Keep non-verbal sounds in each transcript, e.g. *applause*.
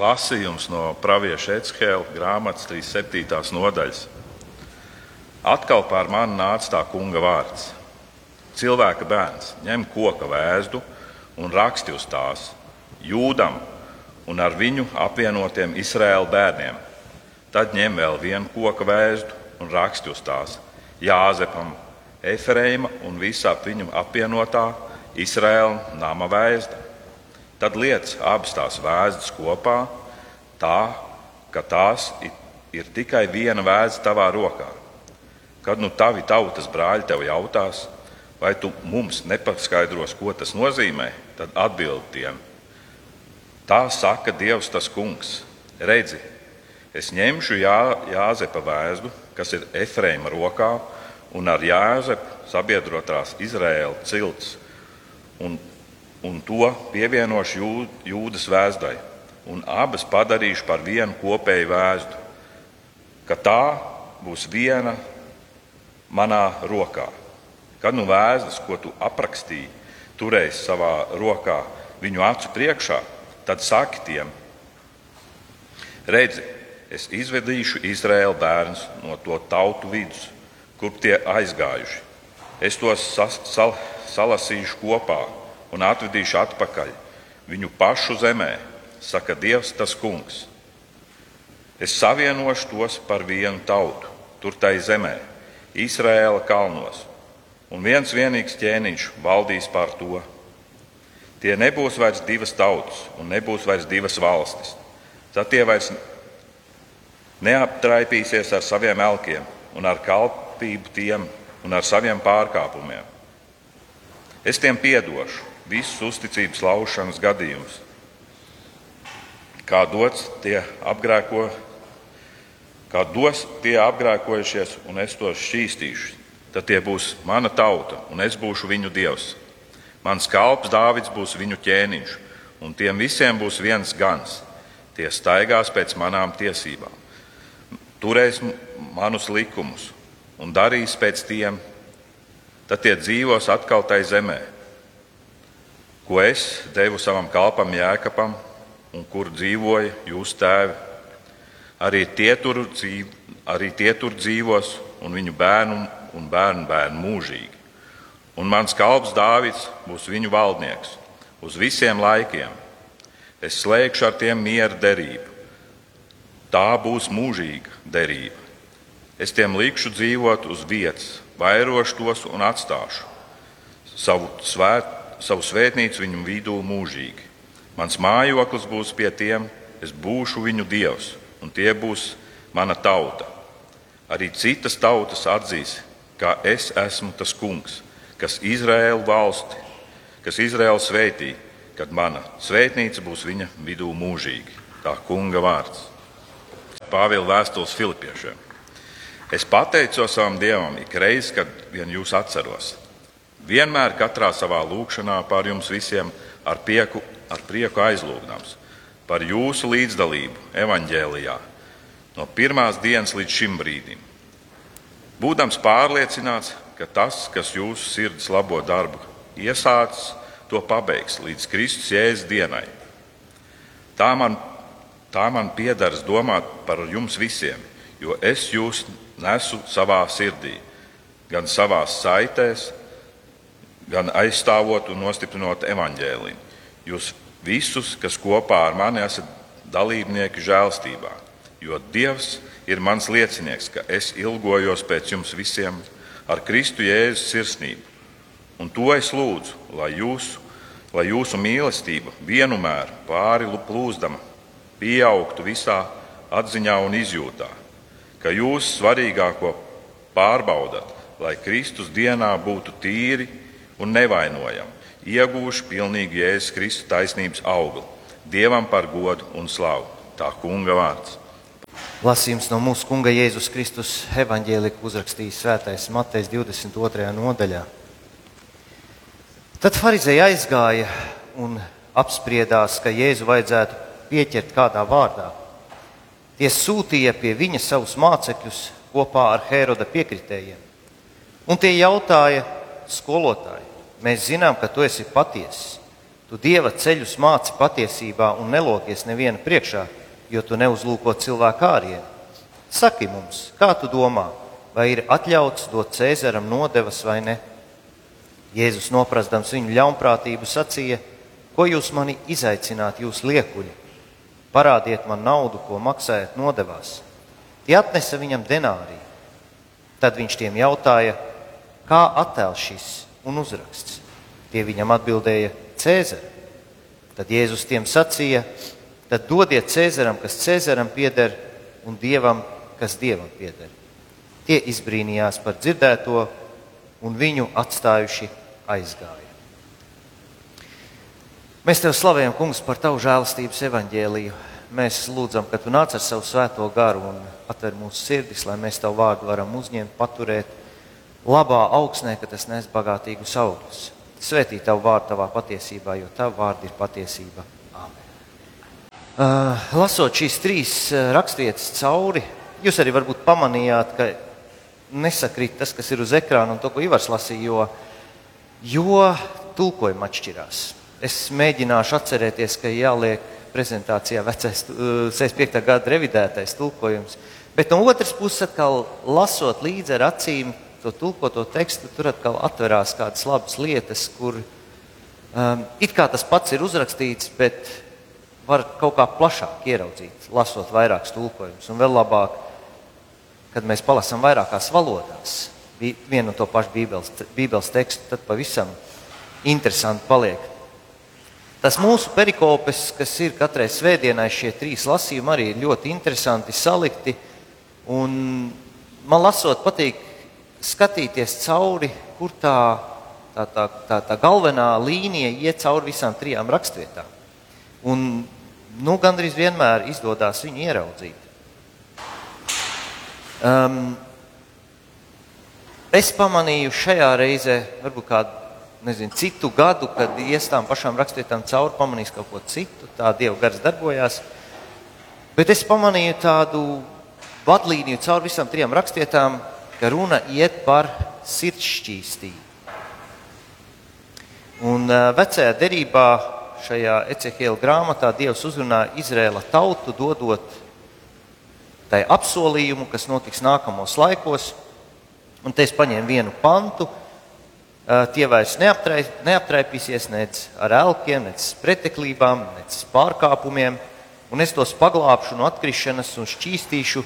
lasījums no Pāvieša Ecehēla grāmatas 37. nodaļas. Atkal pār mani nāca tā kunga vārds. Cilvēka bērns ņem koka vēstu un raksti uz tās jūdam un ar viņu apvienotiem Izraēla bērniem. Tad ņem vēl vienu koka vēstu un raksti uz tās Jāzepam, Efreima un visā viņu apvienotā Izraēla nama vēsta. Tad liec abas tās vēstas kopā, tā ka tās ir tikai viena vēsta tavā rokā. Kad nu tavi tautas brāļi tev jautās, vai tu mums nepaskaidros, ko tas nozīmē, tad atbild tiem. Tā saka Dievs tas kungs. Redzi, es ņemšu Jā, Jāzepa vēstu, kas ir Efreima rokā, un ar Jāzepu sabiedrotās Izraēla cilts, un, un to pievienošu jū, jūdas vēstai, un abas padarīšu par vienu kopēju vēstu, ka tā būs viena manā rokā. Kad nu vēstas, ko tu aprakstīji, turēsi savā rokā viņu acu priekšā, tad saki tiem, redzi, es izvedīšu Izraēlu bērnus no to tautu vidus, kur tie aizgājuši. Es tos salasīšu kopā un atvedīšu atpakaļ viņu pašu zemē, saka Dievs, tas kungs. Es savienošu tos par vienu tautu, tur tai zemē, Izraēla kalnos, un viens vienīgs ķēniņš valdīs pār to. Tie nebūs vairs divas tautas un nebūs vairs divas valstis. Tad tie vairs neaptraipīsies ar saviem elkiem un ar kalpību tiem un ar saviem pārkāpumiem. Es tiem piedošu visus uzticības laušanas gadījumus. Kā dots, tie apgrēko, kā dos tie apgrēkojušies, un es tos šķīstīšu. Tad tie būs mana tauta, un es būšu viņu dievs. Mans kalps Dāvids būs viņu ķēniņš, un tiem visiem būs viens gans. Tie staigās pēc manām tiesībām, turēs manus likumus un darīs pēc tiem, tad tie dzīvos atkal tai zemē, ko es devu savam kalpam Jēkabam un kur dzīvoja jūsu tēvi. Arī tie, tur dzīv, arī tie tur dzīvos, un viņu bērnu un bērnu bērnu mūžīgi. Un mans kalps Dāvids būs viņu valdnieks uz visiem laikiem. Es slēgšu ar tiem mieru derību. Tā būs mūžīga derība. Es tiem likšu dzīvot uz vietas, vairošu tos un atstāšu savu, svēt, savu svētnīcu viņu vidū mūžīgi. Mans mājoklis būs pie tiem, es būšu viņu dievs, un tie būs mana tauta. Arī citas tautas atzīs, ka es esmu tas kungs, kas Izraēlu valsti, kas Izraēlu svētī, kad mana svētnīca būs viņa vidū mūžīgi. Tā kunga vārds. Pāvila vēstules Filipiešiem. Es pateicos savam Dievam ik reizi, kad vien jūs atceros. Vienmēr katrā savā lūkšanā par jums visiem ar prieku ar prieku aizlūgdams par jūsu līdzdalību evaņģēlijā no pirmās dienas līdz šim brīdim. Būdams pārliecināts, ka tas, kas jūsu sirds labo darbu iesācis, to pabeigs līdz Kristus jēzus dienai. Tā man, tā man piedaras domāt par jums visiem, jo es jūs nesu savā sirdī, gan savā saitēs, gan aizstāvot un nostiprinot evaņģēliju jūs visus, kas kopā ar mani esat dalībnieki žēlstībā, jo Dievs ir mans liecinieks, ka es ilgojos pēc jums visiem ar Kristu Jēzus sirsnību. Un to es lūdzu, lai, jūs, lai jūsu mīlestība vienmēr pāri plūzdama pieaugtu visā atziņā un izjūtā, ka jūs svarīgāko pārbaudat, lai Kristus dienā būtu tīri un nevainojami iegūšu pilnīgi Jēzus Kristus taisnības augli. Dievam par godu un slavu. Tā kunga vārds. Lasījums no mūsu kunga Jēzus Kristus evanģēlika uzrakstījis Svētais Matejs 22. nodaļā. Tad farizēji aizgāja un apspriedās, ka Jēzu vajadzētu pieķert kādā vārdā. Tie sūtīja pie viņa savus mācekļus kopā ar Hēroda piekritējiem. Un tie jautāja skolotāju, Mēs zinām, ka tu esi patiess. Tu dieva ceļus māci patiesībā un nelokies neviena priekšā, jo tu neuzlūko cilvēku ārienu. Saki mums, kā tu domā, vai ir atļauts dot Cēzaram nodevas vai ne? Jēzus noprastams viņu ļaunprātību sacīja: Ko jūs mani izaicināt, jūs liekuļi? Parādiet man naudu, ko maksājat nodevās. Tie atnesa viņam denāriju. Tad viņš tiem jautāja, kā attēls šis un uzraksts. Tie viņam atbildēja, Cēzara. Tad Jēzus tiem sacīja, tad dodiet Cēzaram, kas Cēzaram pieder, un Dievam, kas Dievam pieder. Tie izbrīnījās par dzirdēto un viņu atstājuši aizgāja. Mēs tev slavējam, Kungs, par tavu žēlastības evaņģēliju. Mēs lūdzam, ka tu nāc ar savu svēto garu un atver mūsu sirdis, lai mēs tavu vārdu varam uzņemt, paturēt labā augsnē, ka tas nes bagātīgus augļus. Svētī tavu vārdu tavā patiesībā, jo tava vārda ir patiesība. Amen. Uh, lasot šīs trīs uh, raksturvietas cauri, jūs arī varbūt pamanījāt, ka nesakrīt tas, kas ir uz ekrāna un to, ko Ivars lasīja, jo, jo tulkojumi atšķirās. Es mēģināšu atcerēties, ka jāliek prezentācijā vecais, uh, 65. gada revidētais tulkojums. Bet no otras puses, atkal lasot līdzi ar acīm, to tulkoto tekstu, tur atkal atverās kādas labas lietas, kur um, it kā tas pats ir uzrakstīts, bet var kaut kā plašāk ieraudzīt, lasot vairākus tulkojumus. Un vēl labāk, kad mēs palasām vairākās valodās vienu un to pašu bībeles, bībeles tekstu, tad pavisam interesanti paliek. Tas mūsu perikopes, kas ir katrai svētdienai, šie trīs lasījumi arī ir ļoti interesanti salikti. Un man lasot, patīk skatīties cauri, kur tā, tā, tā, tā, tā galvenā līnija iet cauri visām trijām rakstvietām. Un nu, gandrīz vienmēr izdodas viņu ieraudzīt. Um, es pamanīju šajā reizē, varbūt kādu nezinu, citu gadu, kad ies tām pašām rakstvietām cauri, pamanīs kaut ko citu, tā Dieva gars darbojās. Bet es pamanīju tādu vadlīniju cauri visām trijām rakstvietām, ka runa iet par sirdsšķīstību. Un vecajā derībā, šajā Ecehiela grāmatā, Dievs uzrunā Izrēla tautu, dodot tai apsolījumu, kas notiks nākamos laikos. Un te es paņēmu vienu pantu. Tie vairs neaptrai, neaptraipīsies nec ar elkiem, nec preteklībām, nec pārkāpumiem, un es tos paglābšu no atkrišanas un šķīstīšu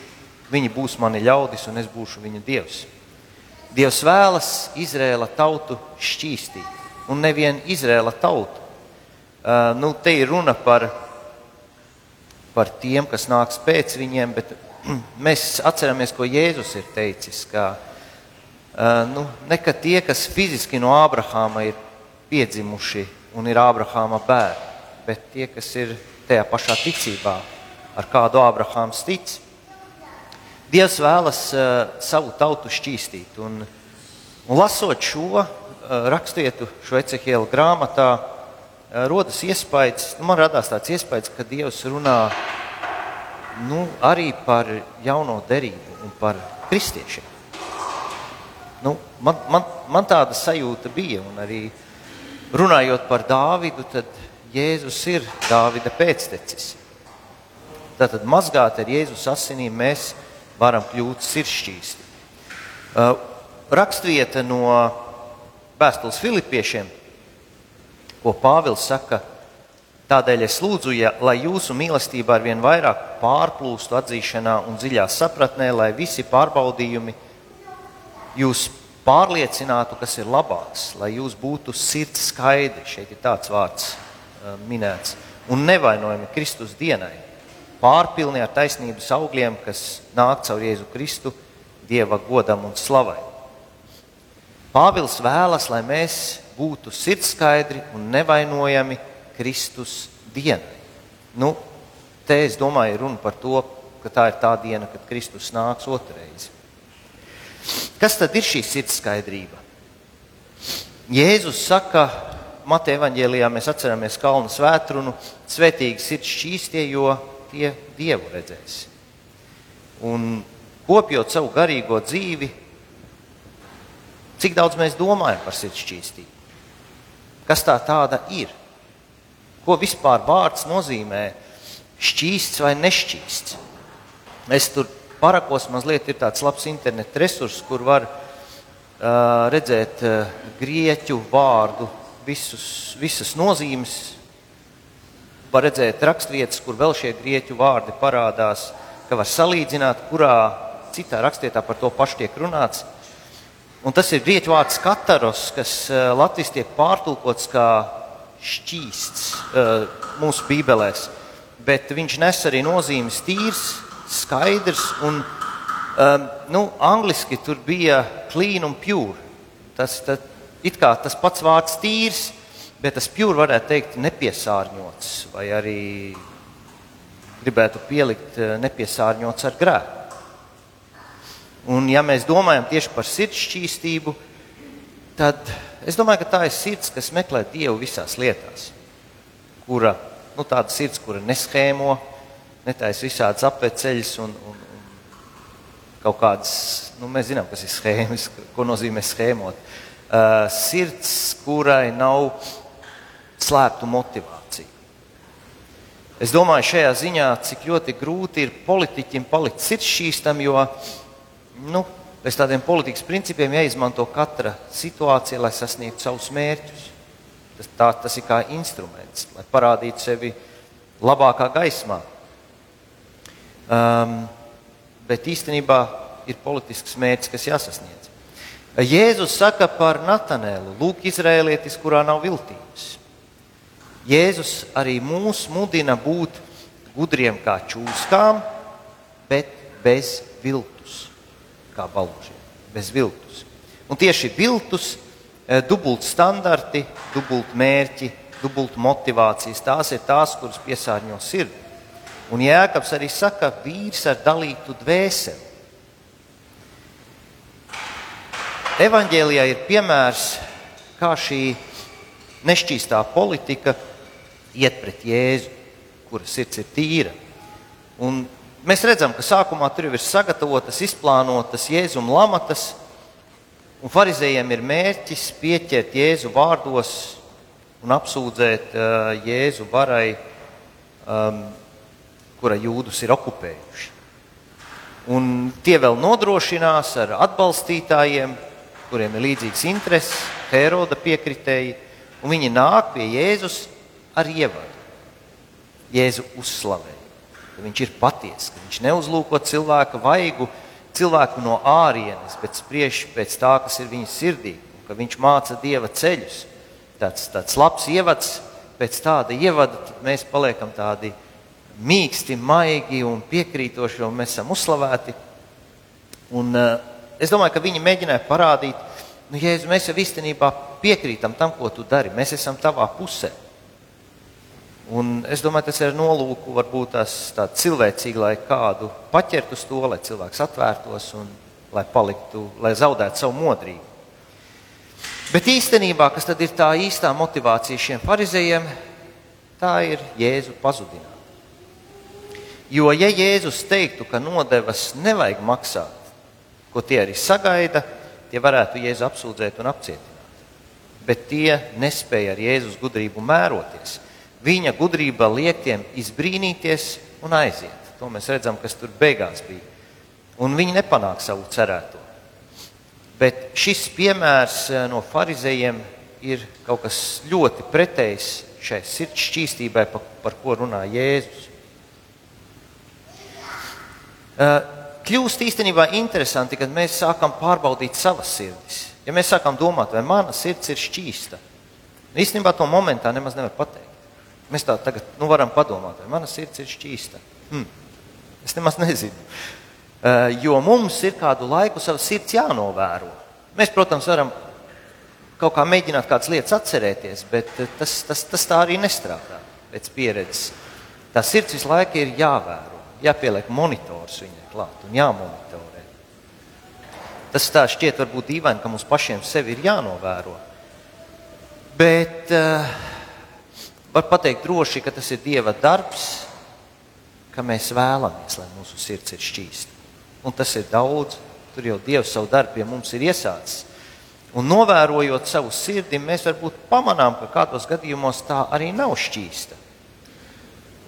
Viņi būs mani ļaudis, un es būšu viņu dievs. Dievs vēlas Izrēla tautu šķīstīt, un nevienu Izrēla tautu. Uh, nu, te ir runa par, par tiem, kas nāks pēc viņiem, bet *clears throat* mēs atceramies, ko Jēzus ir teicis. Ka, uh, nu, nekad tie, kas fiziski no Ābrahāma ir piedzimuši un ir Ābrahāma bērni, bet tie, kas ir tajā pašā ticībā, ar kādu Ābrahāms tic, Dievs vēlas uh, savu tautu šķīstīt. Un, un lasot šo uh, raksturietu, šo ecehiela grāmatā, uh, rodas iespējas, nu, man radās tāds iespējas, ka Dievs runā nu, arī par jauno derību un par kristiešiem. Nu, man, man, man tāda sajūta bija, un arī runājot par Dāvidu, tad Jēzus ir Dāvida pēctecis. Tātad mazgāt ar Jēzus asinīm mēs varam kļūt sirdsšķīsti. Uh, rakstvieta no vēstules Filipiešiem, ko Pāvils saka, tādēļ es lūdzu, ja, lai jūsu mīlestība ar vien vairāk pārplūstu atzīšanā un dziļā sapratnē, lai visi pārbaudījumi jūs pārliecinātu, kas ir labāks, lai jūs būtu sirds skaidri, šeit ir tāds vārds uh, minēts, un nevainojami Kristus dienai pārpilni ar taisnības augļiem, kas nāk caur Jēzu Kristu, Dieva godam un slavai. Pāvils vēlas, lai mēs būtu sirdskaidri un nevainojami Kristus dienai. Nu, te es domāju, runa par to, ka tā ir tā diena, kad Kristus nāks otrreiz. Kas tad ir šī sirdskaidrība? Jēzus saka, Mateja evanģēlijā mēs atceramies kalnu svētrunu, svētīgi sirds šķīstie, jo tie dievu redzēs. Un kopjot savu garīgo dzīvi, cik daudz mēs domājam par sirdsčīstību? Kas tā tāda ir? Ko vispār vārds nozīmē? Šķīsts vai nešķīsts? Es tur parakos mazliet ir tāds labs internet resurs, kur var uh, redzēt uh, grieķu vārdu visus, visas nozīmes. Var redzēt raksturvietas, kur vēl šie grieķu vārdi parādās, ka var salīdzināt, kurā citā rakstvietā par to pašu tiek runāts. Un tas ir grieķu vārds kataros, kas latviešu tiek pārtulkots kā šķīsts mūsu bībelēs. Bet viņš nes arī nozīmes tīrs, skaidrs un um, nu, angliski tur bija clean un pure. Tas tā, it kā tas pats vārds tīrs, bet tas pure varētu teikt nepiesārņots vai arī gribētu pielikt nepiesārņots ar grēku. Un, ja mēs domājam tieši par sirds šķīstību, tad es domāju, ka tā ir sirds, kas meklē Dievu visās lietās. Kura, nu, tāda sirds, kura neschēmo, netaisa visādas apveceļas un, un, un kaut kādas, nu, mēs zinām, kas ir schēmas, ko nozīmē schēmot. Uh, sirds, kurai nav slēptu motivāciju. Es domāju, šajā ziņā, cik ļoti grūti ir politiķim palikt sirds šķīstam, jo nu, pēc tādiem politikas principiem jāizmanto katra situācija, lai sasniegtu savus mērķus. Tas, tā, tas ir kā instruments, lai parādītu sevi labākā gaismā. Um, bet īstenībā ir politisks mērķis, kas jāsasniedz. Jēzus saka par Natanēlu, lūk, izrēlietis, kurā nav viltības. Jēzus arī mūs mudina būt gudriem kā čūskām, bet bez viltus kā balūžiem, bez viltus. Un tieši viltus, eh, dubult standarti, dubult mērķi, dubult motivācijas, tās ir tās, kuras piesārņo sirdi. Un Jēkabs arī saka, vīrs ar dalītu dvēseli. Evanģēlijā ir piemērs, kā šī nešķīstā politika iet pret Jēzu, kuras sirds ir tīra. Un Mēs redzam, ka sākumā tur ir sagatavotas, izplānotas jēzuma lamatas, un farizējiem ir mērķis pieķert Jēzu vārdos un apsūdzēt uh, Jēzu varai, um, kura jūdus ir okupējuši. Un tie vēl nodrošinās ar atbalstītājiem, kuriem ir līdzīgs intereses, Heroda piekritēji, un viņi nāk pie Jēzus ar ievadu. Jēzu uzslavē ka viņš ir patiess, ka viņš neuzlūko cilvēka vaigu, cilvēku no ārienes, bet spriež pēc tā, kas ir viņa sirdī, ka viņš māca dieva ceļus. Tāds, tāds labs ievads, pēc tāda ievada mēs paliekam tādi mīksti, maigi un piekrītoši, un mēs esam uzslavēti. Un, uh, es domāju, ka viņi mēģināja parādīt, nu, Jēzu, mēs jau īstenībā piekrītam tam, ko tu dari. Mēs esam tavā pusē. Un es domāju, tas ir nolūku, varbūt tas tāds cilvēcīgi, lai kādu paķertu uz to, lai cilvēks atvērtos un lai paliktu, lai zaudētu savu modrību. Bet īstenībā, kas tad ir tā īstā motivācija šiem farizējiem, tā ir Jēzu pazudināt. Jo, ja Jēzus teiktu, ka nodevas nevajag maksāt, ko tie arī sagaida, tie varētu Jēzu apsūdzēt un apcietināt. Bet tie nespēja ar Jēzus gudrību mēroties. Viņa gudrība liek tiem izbrīnīties un aiziet. To mēs redzam, kas tur beigās bija. Un viņi nepanāk savu cerēto. Bet šis piemērs eh, no farizējiem ir kaut kas ļoti pretējs šai sirds šķīstībai, par, par ko runā Jēzus. Eh, kļūst īstenībā interesanti, kad mēs sākam pārbaudīt savas sirdis. Ja mēs sākam domāt, vai mana sirds ir šķīsta, īstenībā to momentā nemaz nevar pateikt. Mēs tā tagad nu, varam padomāt, vai mana sirds ir šķīsta. Hmm. Es nemaz nezinu. Uh, jo mums ir kādu laiku savs sirds jānovēro. Mēs, protams, varam kaut kā mēģināt kādas lietas atcerēties, bet eh, tas, tas, tas tā arī nestrādā pēc pieredzes. Tā sirds visu laiku ir jāvēro, jāpieliek monitors viņai klāt un jāmonitorē. Tas tā šķiet varbūt dīvaini, ka mums pašiem sevi ir jānovēro. Bet uh, var pateikt droši, ka tas ir Dieva darbs, ka mēs vēlamies, lai mūsu sirds ir šķīsta. Un tas ir daudz. Tur jau Dievs savu darbu pie mums ir iesācis. Un novērojot savu sirdi, mēs varbūt pamanām, ka kādos gadījumos tā arī nav šķīsta.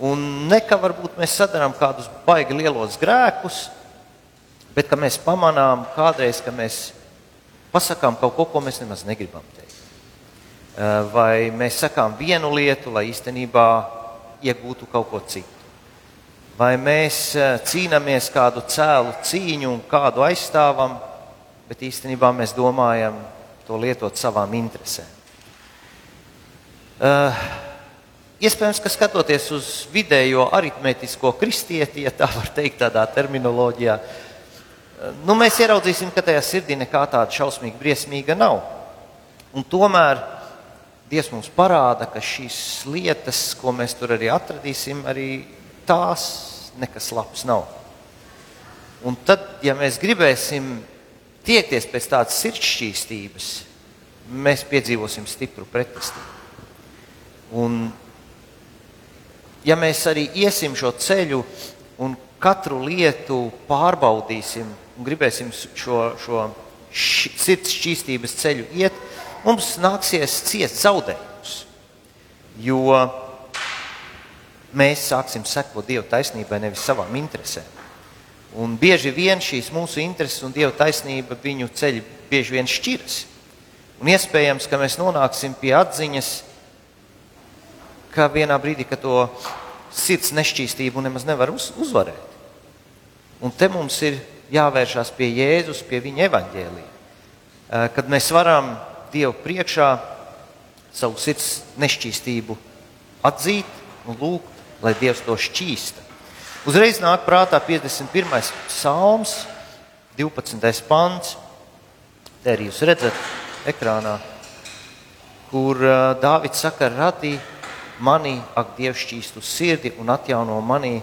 Un ne ka varbūt mēs sadarām kādus baigi lielos grēkus, bet mēs pamanām kādreiz, ka mēs pasakām kaut ko, ko mēs nemaz negribam teikt. Eh, vai mēs sakām vienu lietu, lai īstenībā iegūtu kaut ko citu. Vai mēs eh, cīnāmies kādu cēlu cīņu un kādu aizstāvam, bet īstenībā mēs domājam, to lietot savām interesēm. Uh, iespējams, ka skatoties uz vidējo aritmētisko kristieti, ja tā var teikt, tādā terminoloģijā, nu, mēs ieraudzīsim, ka tajā sirdī nekā tāda šausmīga, briesmīga nav. Un tomēr Dievs mums parāda, ka šīs lietas, ko mēs tur arī atradīsim, arī tās nekas labs nav. Un tad, ja mēs gribēsim tiekties pēc tādas sirdsšķīstības, mēs piedzīvosim stipru pretestību. Un, ja mēs arī iesim šo ceļu un katru lietu pārbaudīsim un gribēsim šo, šo sirds šķīstības ceļu iet, mums nāksies ciest zaudējumus. Jo mēs sāksim sekot Dieva taisnībai, nevis savām interesēm. Un bieži vien šīs mūsu intereses un Dieva taisnība viņu ceļi bieži vien šķiras. Un iespējams, ka mēs nonāksim pie atziņas, ka vienā brīdī, kad to sirds nešķīstību nemaz nevar uz, uzvarēt. Un te mums ir jāvēršās pie Jēzus, pie viņa evaņģēlīja. Kad mēs varam Dievu priekšā savu sirds nešķīstību atzīt un lūgt, lai Dievs to šķīsta. Uzreiz nāk prātā 51. psalms, 12. pants. Te arī jūs redzat ekrānā, kur uh, Dāvids saka, radī mani, ak, Dievs šķīstu sirdi un atjauno manī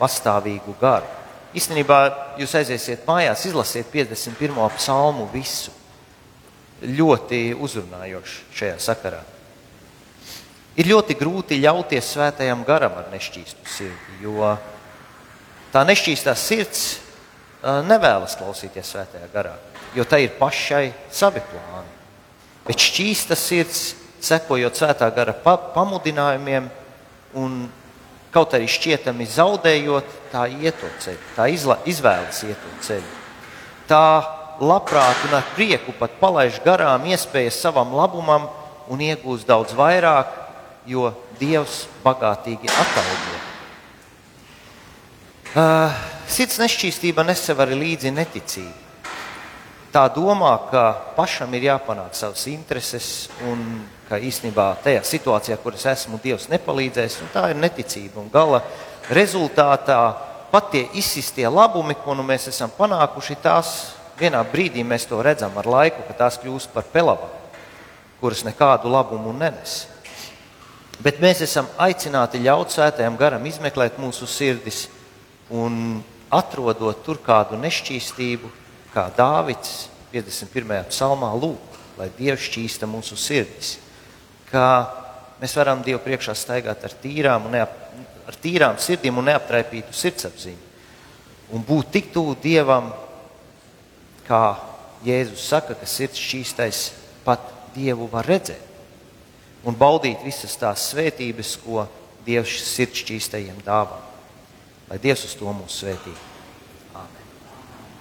pastāvīgu garu. Īstenībā jūs aiziesiet mājās, izlasiet 51. psalmu visu. Ļoti uzrunājoši šajā sakarā. Ir ļoti grūti ļauties svētajam garam ar nešķīstu sirdi, jo tā nešķīstā sirds nevēlas klausīties svētajā garā, jo tai ir pašai savi plāni. Bet šķīsta sirds, sekojot svētā gara pa pamudinājumiem, un kaut arī šķietami zaudējot, tā iet to ceļu, tā izla, izvēlas iet to ceļu. Tā labprāt un ar prieku pat palaiž garām iespējas savam labumam un iegūst daudz vairāk, jo Dievs bagātīgi atalgo. Uh, sirds nešķīstība nesev arī līdzi neticība. Tā domā, ka pašam ir jāpanāk savas intereses, un ka īstenībā tajā situācijā, kur es esmu, Dievs nepalīdzēs, un tā ir neticība. Un gala rezultātā pat tie izsistie labumi, ko nu mēs esam panākuši, tās vienā brīdī mēs to redzam ar laiku, ka tās kļūst par pelavām, kuras nekādu labumu nenes. Bet mēs esam aicināti ļaut svētajam garam izmeklēt mūsu sirdis un atrodot tur kādu nešķīstību, kā Dāvids 51. psalmā lūg, lai Dievs šķīsta mūsu sirdis, kā mēs varam Dievu priekšā staigāt ar tīrām, neap, ar tīrām sirdīm un neaptraipītu sirdsapziņu. Un būt tik tuvu Dievam, kā Jēzus saka, ka sirds šķīstais pat Dievu var redzēt un baudīt visas tās svētības, ko Dievs sirds šķīstajiem dāvā lai Dievs uz to mūs svētī.